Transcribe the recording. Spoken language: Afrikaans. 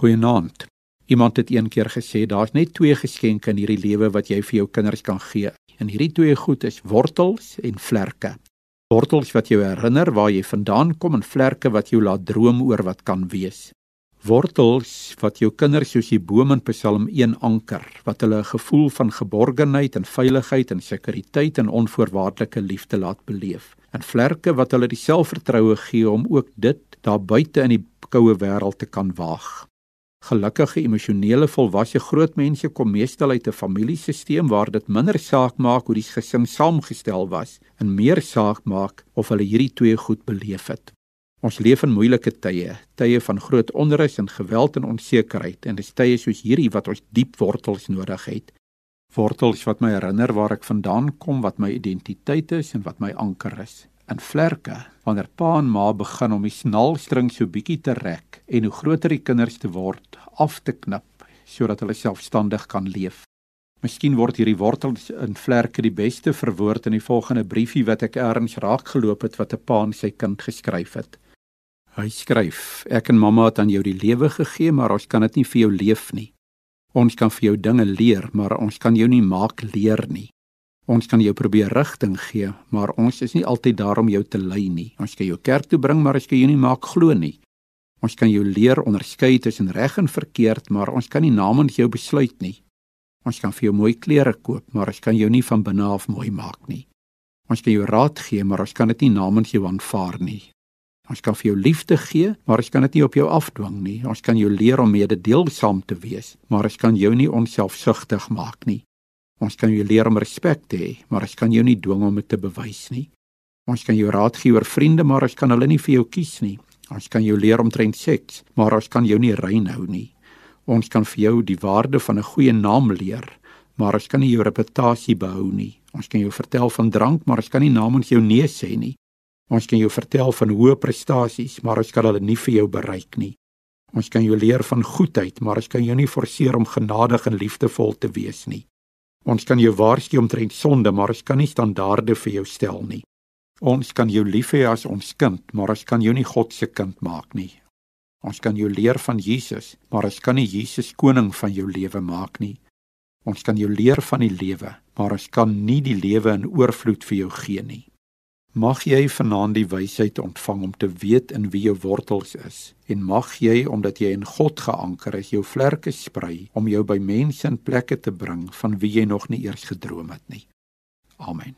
Goeienaand. Iemand het een keer gesê daar's net twee geskenke in hierdie lewe wat jy vir jou kinders kan gee. En hierdie twee goed is wortels en vlerke. Wortels wat jou herinner waar jy vandaan kom en vlerke wat jou laat droom oor wat kan wees. Wortels wat jou kinders soos die boom in Psalm 1 anker, wat hulle 'n gevoel van geborgenheid en veiligheid en sekuriteit en onvoorwaardelike liefde laat beleef. En vlerke wat hulle die selfvertroue gee om ook dit daar buite in die koue wêreld te kan waag. Gelukkige emosionele volwasse groot mense kom meestal uit 'n familiesisteem waar dit minder saak maak hoe die gesin saamgestel was en meer saak maak of hulle hierdie twee goed beleef het. Ons leef in moeilike tye, tye van groot onrus en geweld en onsekerheid en dis tye soos hierdie wat ons diep wortels nodig het. Wortels wat my herinner waar ek vandaan kom, wat my identiteit is en wat my anker is in vlerke wanneer pa en ma begin om die snalstring so bietjie te rek en hoe groter die kinders te word af te knip sodat hulle selfstandig kan leef. Miskien word hierdie wortels in vlerke die beste verwoord in die volgende briefie wat ek eers raak geloop het wat 'n pa aan sy kind geskryf het. Hy skryf: Ek en mamma het aan jou die lewe gegee, maar ons kan dit nie vir jou leef nie. Ons kan vir jou dinge leer, maar ons kan jou nie maak leer nie. Ons kan jou probeer rigting gee, maar ons is nie altyd daar om jou te lei nie. Ons kan jou kerk toe bring, maar ons kan jou nie maak glo nie. Ons kan jou leer onderskei tussen reg en verkeerd, maar ons kan nie namens jou besluit nie. Ons kan vir jou mooi klere koop, maar ons kan jou nie van binne af mooi maak nie. Ons kan jou raad gee, maar ons kan dit nie namens jou aanvaar nie. Ons kan vir jou liefde gee, maar ons kan dit nie op jou afdwing nie. Ons kan jou leer om mededeelsaam te wees, maar ons kan jou nie onselfsugtig maak nie. Ons kan jou leer om respek te hê, maar ons kan jou nie dwing om dit te bewys nie. Ons kan jou raad gee oor vriende, maar ons kan hulle nie vir jou kies nie. Ons kan jou leer om trend seks, maar ons kan jou nie rein hou nie. Ons kan vir jou die waarde van 'n goeie naam leer, maar ons kan nie jou reputasie behou nie. Ons kan jou vertel van drank, maar ons kan nie namens jou nee sê nie. Ons kan jou vertel van hoë prestasies, maar ons kan hulle nie vir jou bereik nie. Ons kan jou leer van goedheid, maar ons kan jou nie forceer om genadig en liefdevol te wees nie. Ons kan jou waarsku omtrent sonde, maar ons kan nie standaarde vir jou stel nie. Ons kan jou lief hê as ons kind, maar ons kan jou nie God se kind maak nie. Ons kan jou leer van Jesus, maar ons kan nie Jesus koning van jou lewe maak nie. Ons kan jou leer van die lewe, maar ons kan nie die lewe in oorvloed vir jou gee nie. Mag jy vanaand die wysheid ontvang om te weet in wie jou wortels is en mag jy omdat jy in God geanker is jou vlerke sprei om jou by mense en plekke te bring van wie jy nog nie eers gedroom het nie. Amen.